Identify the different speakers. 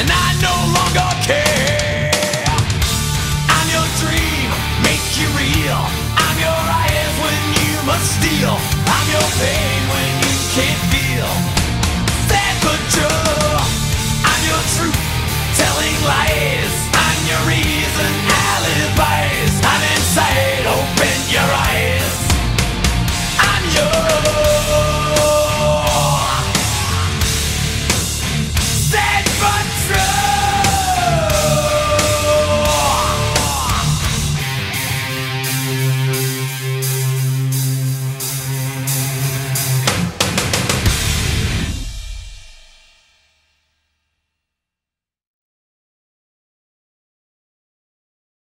Speaker 1: and I no longer care. I'm your dream, make you real. I'm your eyes when you must steal. I'm your pain when you can't feel. Sad but true. I'm your truth, telling lies. I'm your reason.